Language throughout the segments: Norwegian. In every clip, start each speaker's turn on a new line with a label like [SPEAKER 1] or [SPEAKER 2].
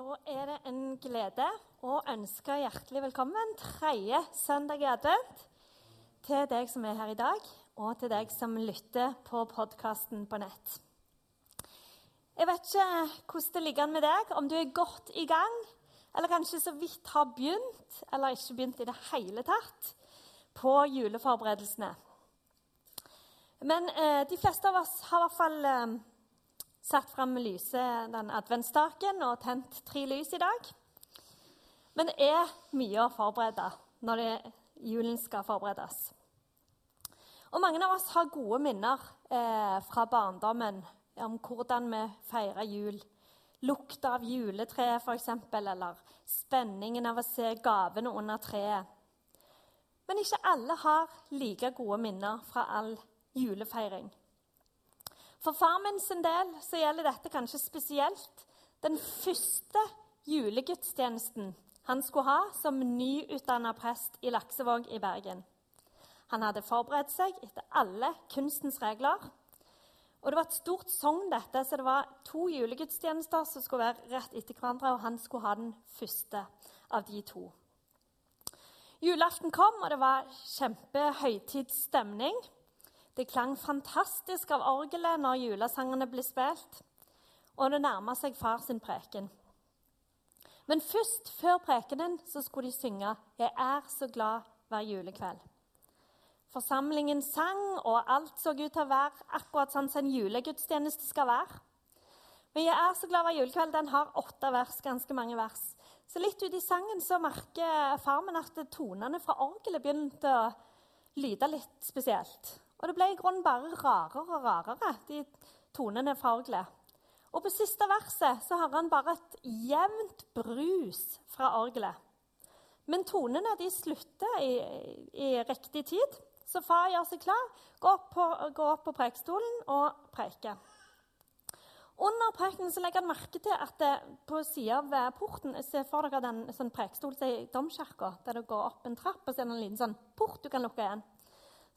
[SPEAKER 1] Da er det en glede å ønske hjertelig velkommen tredje søndag i advent til deg som er her i dag, og til deg som lytter på podkasten på nett. Jeg vet ikke hvordan det ligger an med deg, om du er godt i gang, eller kanskje så vidt har begynt, eller ikke begynt i det hele tatt, på juleforberedelsene. Men eh, de fleste av oss har i hvert fall eh, satt fram lyset, den adventsstaken og tent tre lys i dag. Men det er mye å forberede når det, julen skal forberedes. Og mange av oss har gode minner eh, fra barndommen om hvordan vi feirer jul. Lukta av juletreet, f.eks., eller spenningen av å se gavene under treet. Men ikke alle har like gode minner fra all julefeiring. For far min sin del så gjelder dette kanskje spesielt den første julegudstjenesten han skulle ha som nyutdanna prest i Laksevåg i Bergen. Han hadde forberedt seg etter alle kunstens regler. Og Det var et stort sogn, dette, så det var to julegudstjenester som skulle være rett etter hverandre, og han skulle ha den første av de to. Julaften kom, og det var kjempehøytidsstemning. Det klang fantastisk av orgelet når julesangene ble spilt, og det nærma seg far sin preken. Men først, før prekenen, så skulle de synge 'Jeg er så glad hver julekveld'. Forsamlingen sang, og alt så ut til å være akkurat sånn som en julegudstjeneste skal være. Men 'Jeg er så glad hver julekveld' den har åtte vers, ganske mange vers. Så litt ut i sangen så merker farmen at tonene fra orgelet begynte å lyde litt spesielt. Og det ble i grunnen bare rarere og rarere, de tonene fra orgelet. Og på siste verset så har han bare et jevnt brus fra orgelet. Men tonene de slutter i, i riktig tid, så far gjør seg klar, går opp på, går på prekestolen og preker. Under prekenen så legger han merke til at det, på sida av porten Se for dere den sånn prekestol i domkirka, der det går opp en trapp, og så er det en liten sånn port du kan lukke igjen.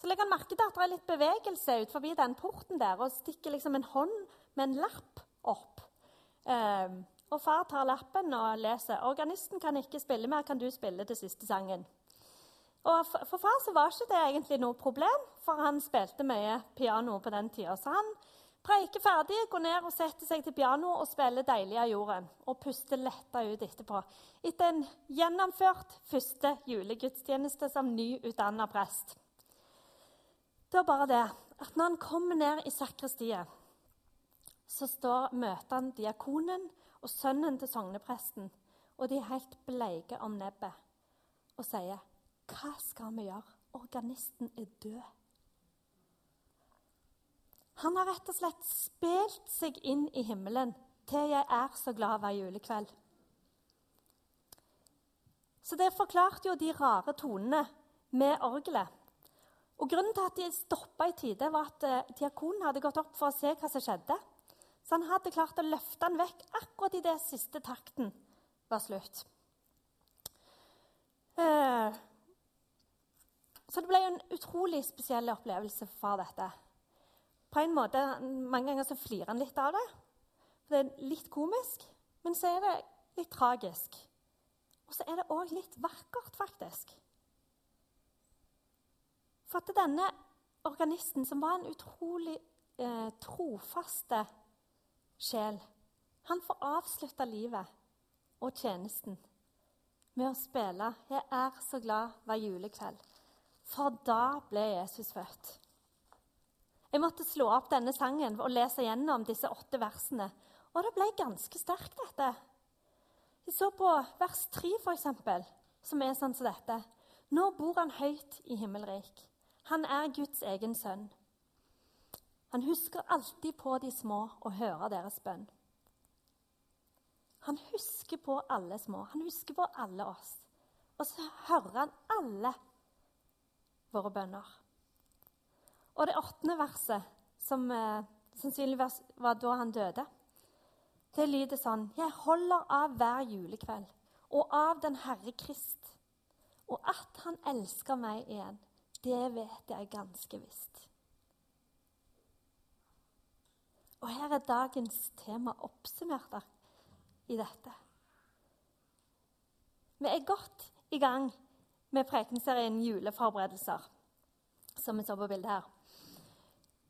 [SPEAKER 1] Så legger han merke til at det er litt bevegelse ut forbi den porten der, og stikker liksom en hånd med en lapp opp. Eh, og far tar lappen og leser. 'Organisten kan ikke spille mer, kan du spille til siste sangen?' Og for, far så var ikke det egentlig noe problem, for han spilte mye piano på den tida. Så han preiker ferdig, går ned og setter seg til pianoet og spiller 'Deilig av jorden'. Og puster letta ut etterpå. Etter en gjennomført første julegudstjeneste som nyutdanna prest. Det var bare det at når han kommer ned i sakristiet, så står, møter han diakonen og sønnen til sognepresten, og de er helt bleike om nebbet og sier, 'Hva skal vi gjøre? Organisten er død.' Han har rett og slett spilt seg inn i himmelen til jeg er så glad hver julekveld. Så det forklarte jo de rare tonene med orgelet. Og Grunnen til at de stoppa i tide, var at uh, diakonen hadde gått opp for å se hva som skjedde. Så han hadde klart å løfte den vekk akkurat idet siste takten var slutt. Uh, så det ble en utrolig spesiell opplevelse for dette. På en måte, Mange ganger så flirer han litt av det. For det er litt komisk, men så er det litt tragisk. Og så er det òg litt vakkert, faktisk. For at denne organisten, som var en utrolig eh, trofaste sjel, han får avslutta livet og tjenesten med å spille 'Jeg er så glad hver julekveld'. For da ble Jesus født. Jeg måtte slå opp denne sangen og lese gjennom disse åtte versene. Og det ble ganske sterkt, dette. Vi så på vers 3, f.eks., som er sånn som dette. Nå bor han høyt i himmelrik. Han er Guds egen sønn. Han husker alltid på de små og hører deres bønn. Han husker på alle små. Han husker på alle oss. Og så hører han alle våre bønner. Og det åttende verset, som eh, sannsynligvis var da han døde, det lyder sånn Jeg holder av hver julekveld og av den Herre Krist, og at Han elsker meg igjen. Det vet jeg ganske visst. Og her er dagens tema oppsummert i dette. Vi er godt i gang med prekenserien Juleforberedelser, som vi så på bildet her.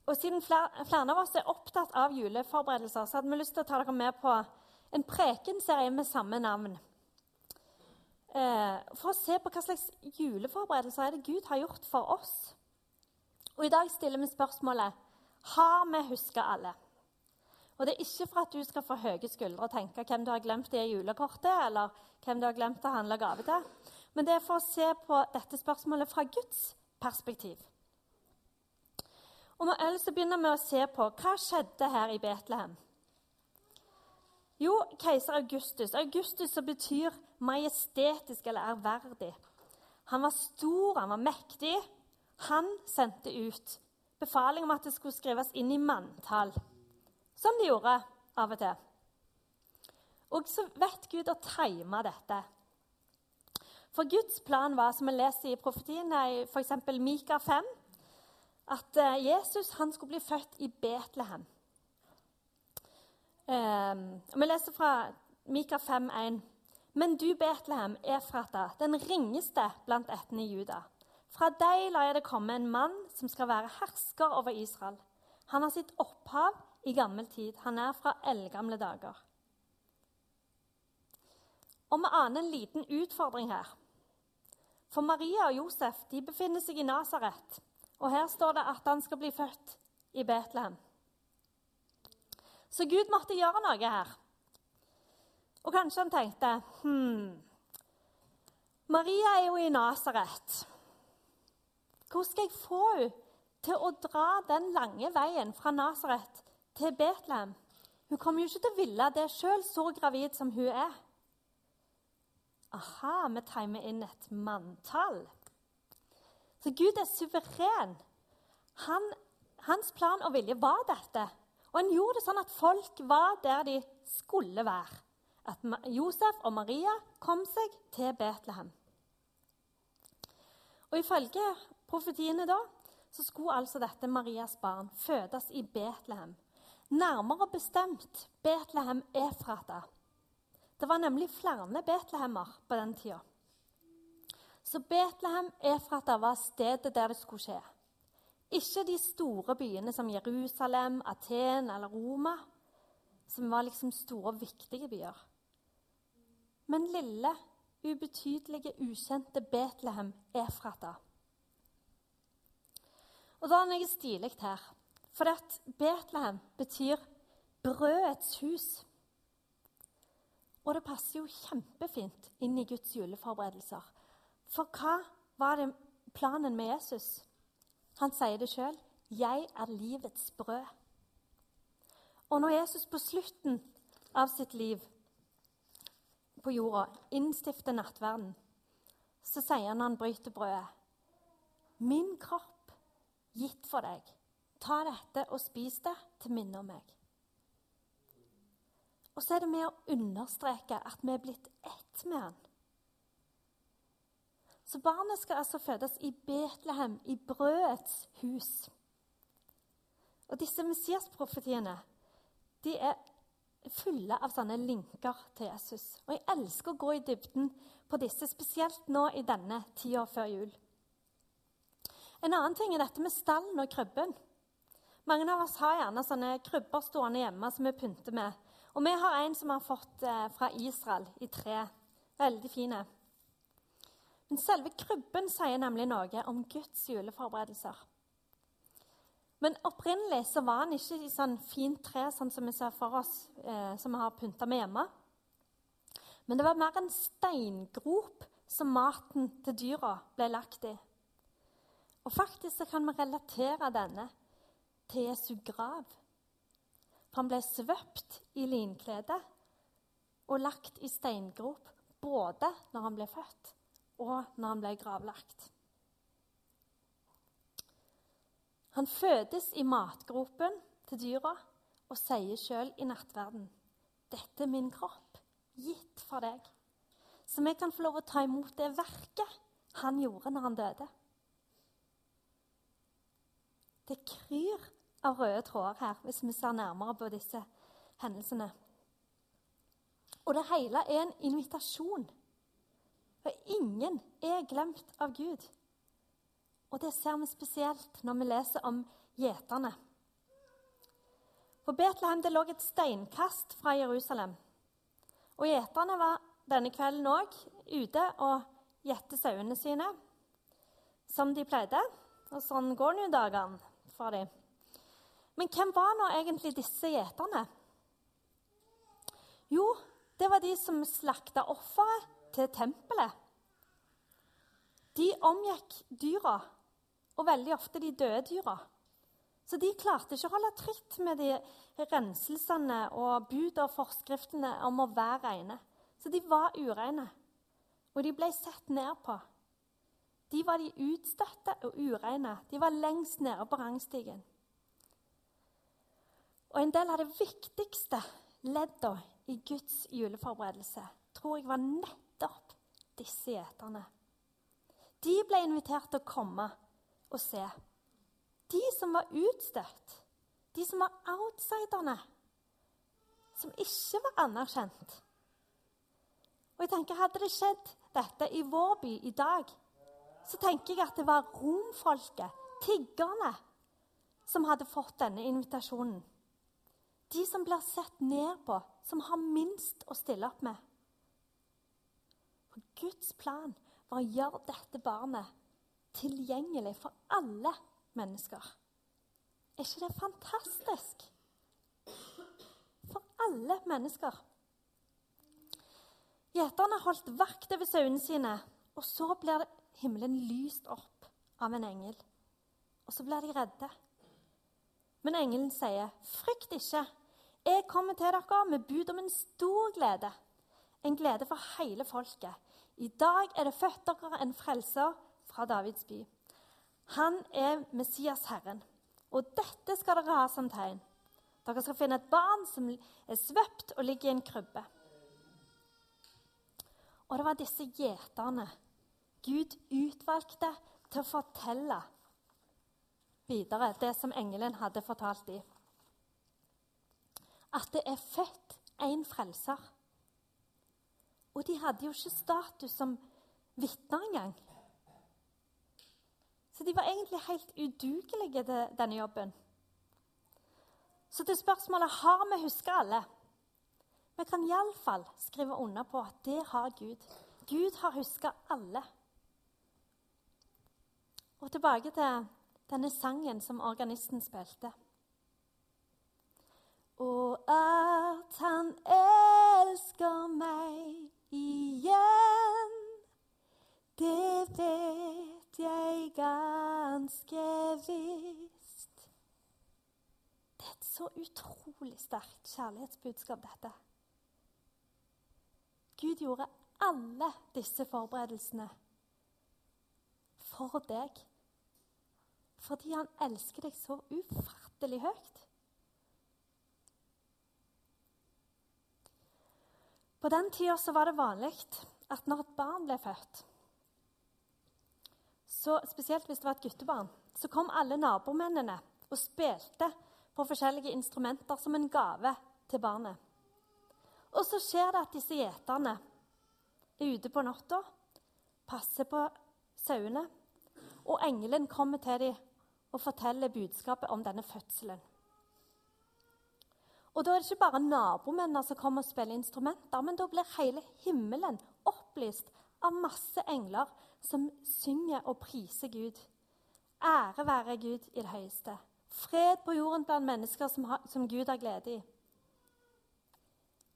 [SPEAKER 1] Og Siden flere, av oss er opptatt av juleforberedelser, så hadde vi lyst til å ta dere med på en prekenserie med samme navn. Eh, for å se på hva slags juleforberedelser er det Gud har gjort for oss. Og I dag stiller vi spørsmålet har vi huska alle. Og Det er ikke for at du skal få høye skuldre og tenke hvem du har glemt i julekortet, eller hvem du har glemt å handle gave til, men det er for å se på dette spørsmålet fra Guds perspektiv. Og Vi øl lyst til å begynne med å se på hva skjedde her i Betlehem. Jo, keiser Augustus. Augustus som betyr majestetisk eller ærverdig. Han var stor, han var mektig. Han sendte ut befaling om at det skulle skrives inn i manntall. Som de gjorde av og til. Og så vet Gud å time dette. For Guds plan var, som vi leser i profetiene f.eks. Mika 5, at eh, Jesus han skulle bli født i Betlehem. Um, vi leser fra Mika 5,1.: Men du, Betlehem, Efrata, den ringeste blant ættene i Juda. Fra deg lar jeg det komme en mann som skal være hersker over Israel. Han har sitt opphav i gammel tid. Han er fra eldgamle dager. Og vi aner en liten utfordring her. For Maria og Josef de befinner seg i Nasaret. Og her står det at han skal bli født i Betlehem. Så Gud måtte gjøre noe her. Og kanskje han tenkte hm, Maria er jo i Nasaret. Hvordan skal jeg få henne til å dra den lange veien fra Nasaret til Betlehem. Hun kommer jo ikke til å ville det sjøl, så gravid som hun er. Aha, vi timer inn et manntall. Så Gud er suveren. Han, hans plan og vilje var dette. Og han gjorde det sånn at folk var der de skulle være. At Josef og Maria kom seg til Betlehem. Og Ifølge profetiene da, så skulle altså dette Marias barn fødes i Betlehem. Nærmere bestemt Betlehem Efrata. Det var nemlig flere Betlehemmer på den tida. Så Betlehem Efrata var stedet der det skulle skje. Ikke de store byene som Jerusalem, Aten eller Roma, som var liksom store, viktige byer. Men lille, ubetydelige, ukjente Betlehem Efrata. Og da er det noe stilig her. For at Betlehem betyr brødets hus. Og det passer jo kjempefint inn i Guds juleforberedelser. For hva var planen med Jesus? Han sier det sjøl. 'Jeg er livets brød'. Og når Jesus på slutten av sitt liv på jorda innstifter nattverden, så sier han når han bryter brødet 'Min kropp gitt for deg'. Ta dette og spis det til minne om meg. Og så er det med å understreke at vi er blitt ett med han. Så barnet skal altså fødes i Betlehem, i brødets hus. Og disse Messias-profetiene de er fulle av sånne linker til Jesus. Og jeg elsker å gå i dybden på disse, spesielt nå i denne tida før jul. En annen ting er dette med stallen og krybben. Mange av oss har gjerne sånne krybber stående hjemme som vi pynter med. Og vi har en som har fått eh, fra Israel i tre. Veldig fine. Men selve krybben sier nemlig noe om Guds juleforberedelser. Men opprinnelig så var han ikke i sånn fint tre sånn som vi ser for oss, eh, som vi har pynta med hjemme. Men det var mer en steingrop som maten til dyra ble lagt i. Og faktisk så kan vi relatere denne til Jesu grav. For han ble svøpt i linklede og lagt i steingrop både når han ble født, og når han ble gravlagt. Han fødes i matgropen til dyra og sier sjøl i nattverden dette er min kropp, gitt for deg. Så vi kan få lov å ta imot det verket han gjorde når han døde. Det kryr av røde tråder her, hvis vi ser nærmere på disse hendelsene. Og det hele er en invitasjon Og ingen er glemt av Gud. Og det ser vi spesielt når vi leser om gjeterne. På Betlehem det lå et steinkast fra Jerusalem. Og gjeterne var denne kvelden òg ute og gjette sauene sine, som de pleide. Og sånn går nå dagene for dem. Men hvem var nå egentlig disse gjeterne? Jo, det var de som slakta offeret til tempelet. De omgikk dyra, og veldig ofte de døde dyra. Så de klarte ikke å holde tritt med de renselsene og bud og forskriftene om å være reine. Så de var ureine, og de ble sett ned på. De var de utstøtte og ureine. De var lengst nede på rangstigen. Og en del av det viktigste leddene i Guds juleforberedelse tror jeg var nettopp disse gjeterne. De ble invitert til å komme og se. De som var utstøtt, de som var outsiderne, som ikke var anerkjent. Og jeg tenker, Hadde det skjedd dette i vår by i dag, så tenker jeg at det var romfolket, tiggerne, som hadde fått denne invitasjonen. De som blir sett ned på, som har minst å stille opp med. Guds plan var å gjøre dette barnet tilgjengelig for alle mennesker. Er ikke det fantastisk? For alle mennesker. Gjeterne holdt vakt over sauene sine, og så blir himmelen lyst opp av en engel. Og så blir de redde. Men engelen sier, 'Frykt ikke. Jeg kommer til dere med bud om en stor glede.' En glede for hele folket. I dag er det født dere en frelser fra Davids by. Han er Messias Herren. Og dette skal dere ha som tegn. Dere skal finne et barn som er svøpt og ligger i en krybbe. Og det var disse gjeterne Gud utvalgte til å fortelle videre det som engelen hadde fortalt dem. At det er født en frelser. Og de hadde jo ikke status som vitner engang. Så de var egentlig helt udugelige til denne jobben. Så til spørsmålet har vi huska alle. Vi kan iallfall skrive under på at det har Gud. Gud har huska alle. Og tilbake til denne sangen som organisten spilte. Og at han elsker meg igjen, det vet jeg ganske visst. Det er et så utrolig sterkt kjærlighetsbudskap, dette. Gud gjorde alle disse forberedelsene for deg. Fordi han elsker deg så ufattelig høyt. På den tida var det vanlig at når et barn ble født, så, spesielt hvis det var et guttebarn, så kom alle nabomennene og spilte på forskjellige instrumenter som en gave til barnet. Og så skjer det at disse gjeterne er ute på natta, passer på sauene, og engelen kommer til dem og forteller budskapet om denne fødselen. Og Da er det ikke bare nabomennene som kommer og spiller instrumenter, men da blir hele himmelen opplyst av masse engler som synger og priser Gud. Ære være Gud i det høyeste. Fred på jorden blant mennesker som, har, som Gud har glede i.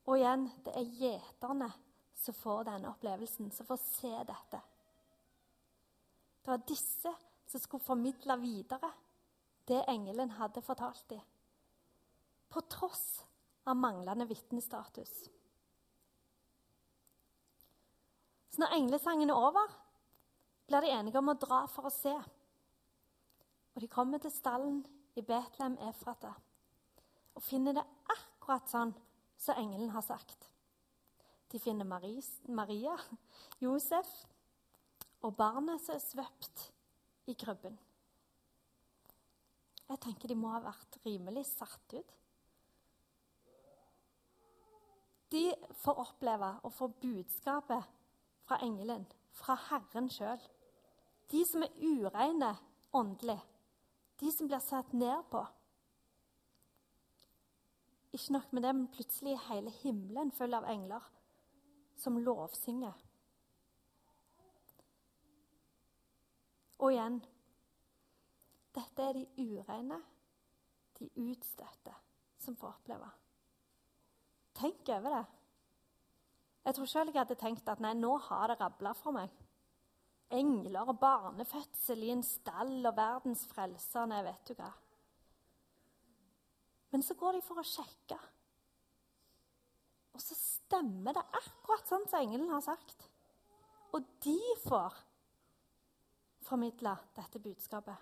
[SPEAKER 1] Og igjen, det er gjeterne som får denne opplevelsen, som får se dette. Det var disse som skulle formidle videre det engelen hadde fortalt dem. På tross av manglende vitnestatus. Så når englesangen er over, blir de enige om å dra for å se. Og de kommer til stallen i Betlehem Efrata og finner det akkurat sånn som engelen har sagt. De finner Maria, Josef og barnet som er svøpt i krybben. Jeg tenker de må ha vært rimelig satt ut. De får oppleve og få budskapet fra engelen, fra Herren sjøl. De som er ureine åndelig. De som blir satt ned på. Ikke nok med det, men plutselig er hele himmelen full av engler som lovsynger. Og igjen dette er de ureine, de utstøtte, som får oppleve. Tenk over det. Jeg tror sjøl jeg hadde tenkt at nei, nå har det rabla for meg. Engler og barnefødsel i en stall og verdens frelser. Nei, vet du hva. Men så går de for å sjekke. Og så stemmer det akkurat sånn som engelen har sagt. Og de får formidle dette budskapet.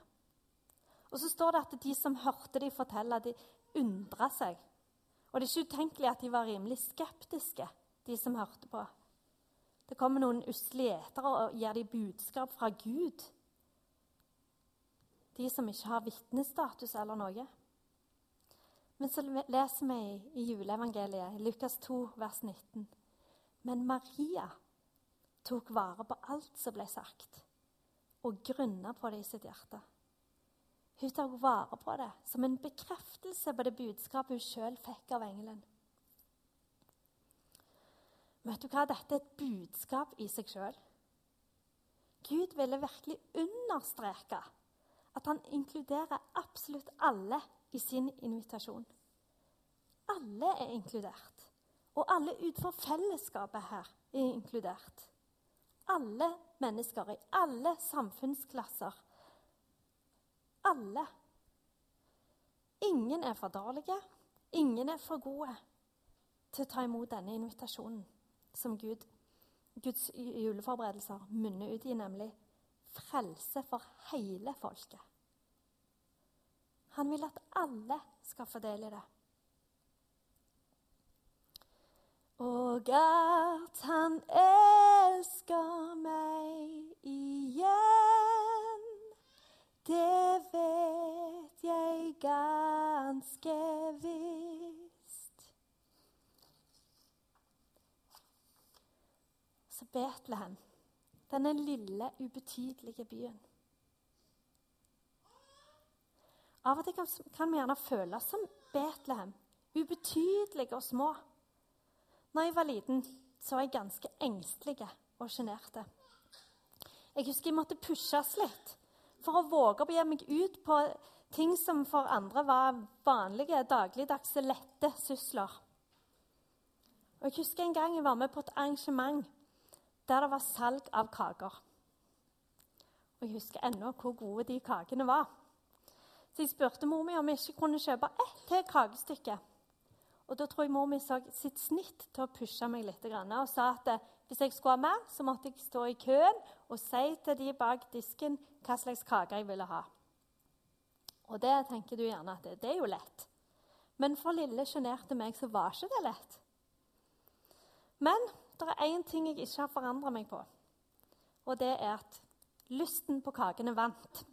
[SPEAKER 1] Og så står det at de som hørte de fortelle, de undra seg. Og det er ikke utenkelig at de var rimelig skeptiske, de som hørte på. Det kommer noen usle gjetere og gir dem budskap fra Gud. De som ikke har vitnestatus eller noe. Men så leser vi i juleevangeliet, Lukas 2, vers 19. Men Maria tok vare på alt som ble sagt, og grunna på det i sitt hjerte. Hun tok vare på det som en bekreftelse på det budskapet hun sjøl fikk av engelen. Vet du hva? Dette er et budskap i seg sjøl. Gud ville virkelig understreke at han inkluderer absolutt alle i sin invitasjon. Alle er inkludert. Og alle utenfor fellesskapet her er inkludert. Alle mennesker i alle samfunnsklasser alle. Ingen er for dårlige, ingen er for gode til å ta imot denne invitasjonen som Gud, Guds juleforberedelser munner ut i, nemlig frelse for hele folket. Han vil at alle skal få del i det. Og at han elsker ganske visst. Så Betlehem, denne lille, ubetydelige byen. Av og til kan vi gjerne føle oss som Betlehem, ubetydelige og små. Når jeg var liten, så var jeg ganske engstelig og sjenerte. Jeg husker jeg måtte pushes litt for å våge å begi meg ut på ting som for andre var vanlige, dagligdagse, lette sysler. Og Jeg husker en gang jeg var med på et arrangement der det var salg av kaker. Og Jeg husker ennå hvor gode de kakene var. Så jeg spurte mor mi om jeg ikke kunne kjøpe ett til kakestykke. Og Da tror jeg mor mi så sitt snitt til å pushe meg litt og sa at hvis jeg skulle ha mer, så måtte jeg stå i køen og si til de bak disken hva slags kake jeg ville ha. Og det tenker du gjerne at det, det er jo lett. Men for lille, sjenerte meg så var ikke det lett. Men det er én ting jeg ikke har forandra meg på, og det er at lysten på kakene vant.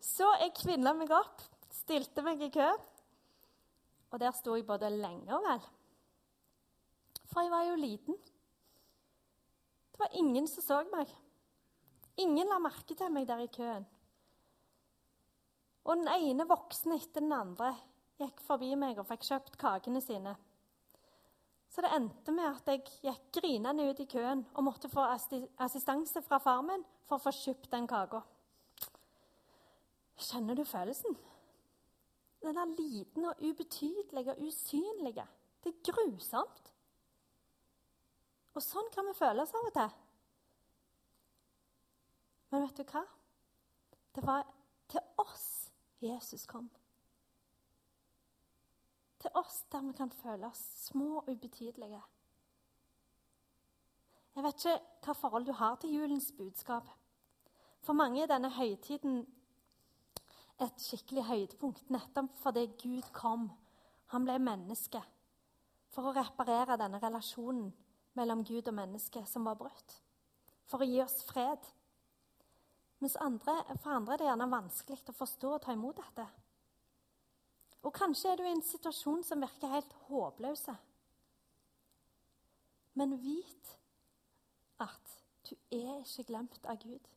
[SPEAKER 1] Så jeg kvinna meg opp, stilte meg i kø, og der sto jeg både lenge og vel. For jeg var jo liten. Det var ingen som så meg. Ingen la merke til meg der i køen. Og den ene voksne etter den andre gikk forbi meg og fikk kjøpt kakene sine. Så det endte med at jeg gikk grinende ut i køen og måtte få assistanse fra far min for å få kjøpt den kaka. Kjenner du følelsen? Den er liten og ubetydelig og usynlig. Det er grusomt. Og sånn kan vi føle oss av og til. Men vet du hva? Det var til oss Jesus kom. Til oss der vi kan føle oss små og ubetydelige. Jeg vet ikke hva forhold du har til julens budskap. For mange er denne høytiden et skikkelig høydepunkt nettopp fordi Gud kom. Han ble menneske for å reparere denne relasjonen mellom Gud og menneske som var brutt, for å gi oss fred. Mens andre, for andre er det gjerne vanskelig å forstå og ta imot dette. Og kanskje er du i en situasjon som virker helt håpløs. Men vit at du er ikke glemt av Gud.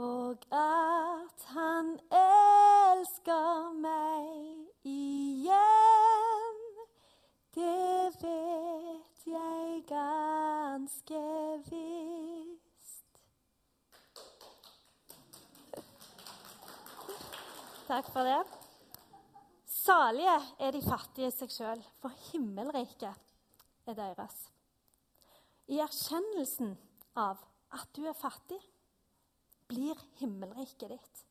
[SPEAKER 1] Og at han elsker meg igjen, det vet jeg ganske visst. Takk for det. Salige er de fattige i seg sjøl, for himmelriket er deres. I erkjennelsen av at du er fattig, blir himmelriket ditt.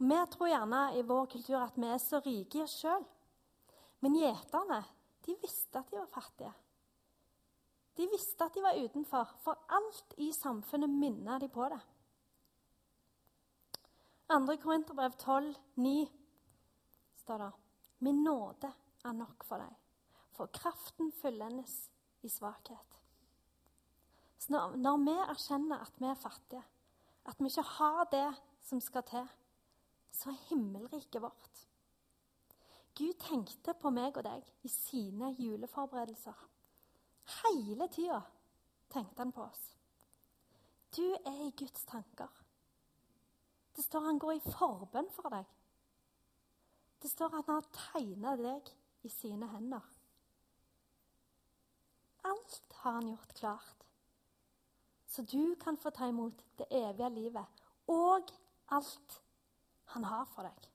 [SPEAKER 1] Vi tror gjerne i vår kultur at vi er så rike i oss sjøl. Men gjeterne de visste at de var fattige. De visste at de var utenfor, for alt i samfunnet minnet de på det. 2. Korinterbrev 12, 9 står det Min nåde er nok for deg, for kraften fullendes i svakhet. Når, når vi erkjenner at vi er fattige, at vi ikke har det som skal til, så er himmelriket vårt. Gud tenkte på meg og deg i sine juleforberedelser. Hele tida tenkte han på oss. Du er i Guds tanker. Det står han går i forbønn for deg. Det står at han har tegna deg i sine hender. Alt har han gjort klart, så du kan få ta imot det evige livet og alt han har for deg.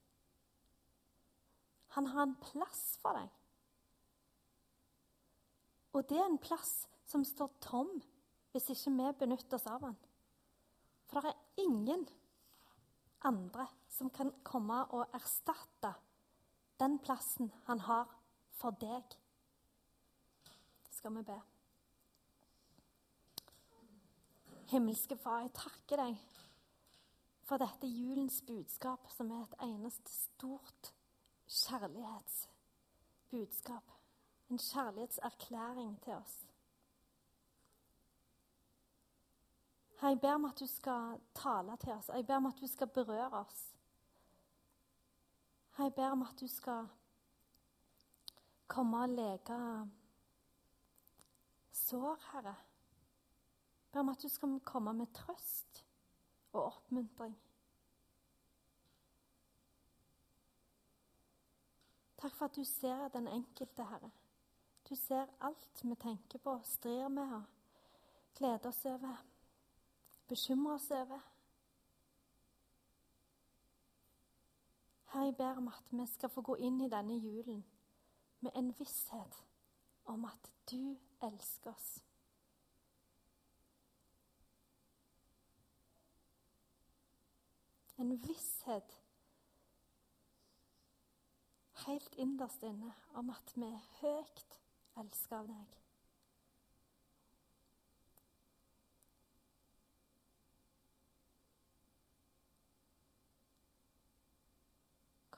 [SPEAKER 1] Han har en plass for deg. Og det er en plass som står tom hvis ikke vi benytter oss av den. For det er ingen andre som kan komme og erstatte den plassen han har for deg skal vi be. Himmelske Far, jeg takker deg for dette julens budskap, som er et eneste stort kjærlighetsbudskap. En kjærlighetserklæring til oss. Her, jeg ber om at du skal tale til oss. Jeg ber om at du skal berøre oss. Herre, jeg ber om at du skal komme og leke sår, Herre. Jeg Ber om at du skal komme med trøst og oppmuntring. Takk for at du ser den enkelte, Herre. Du ser alt vi tenker på, strir med og gleder oss over, bekymrer oss over. Herre, jeg ber om at vi skal få gå inn i denne julen med en visshet om at du elsker oss. En visshet helt innerst inne om at vi er høyt elsket av deg.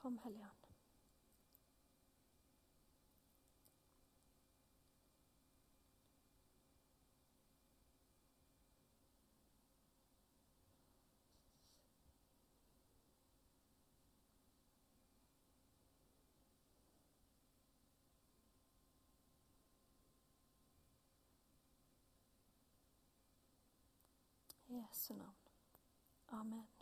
[SPEAKER 1] Kom, Hellige Ånd. Jesu navn. Amen.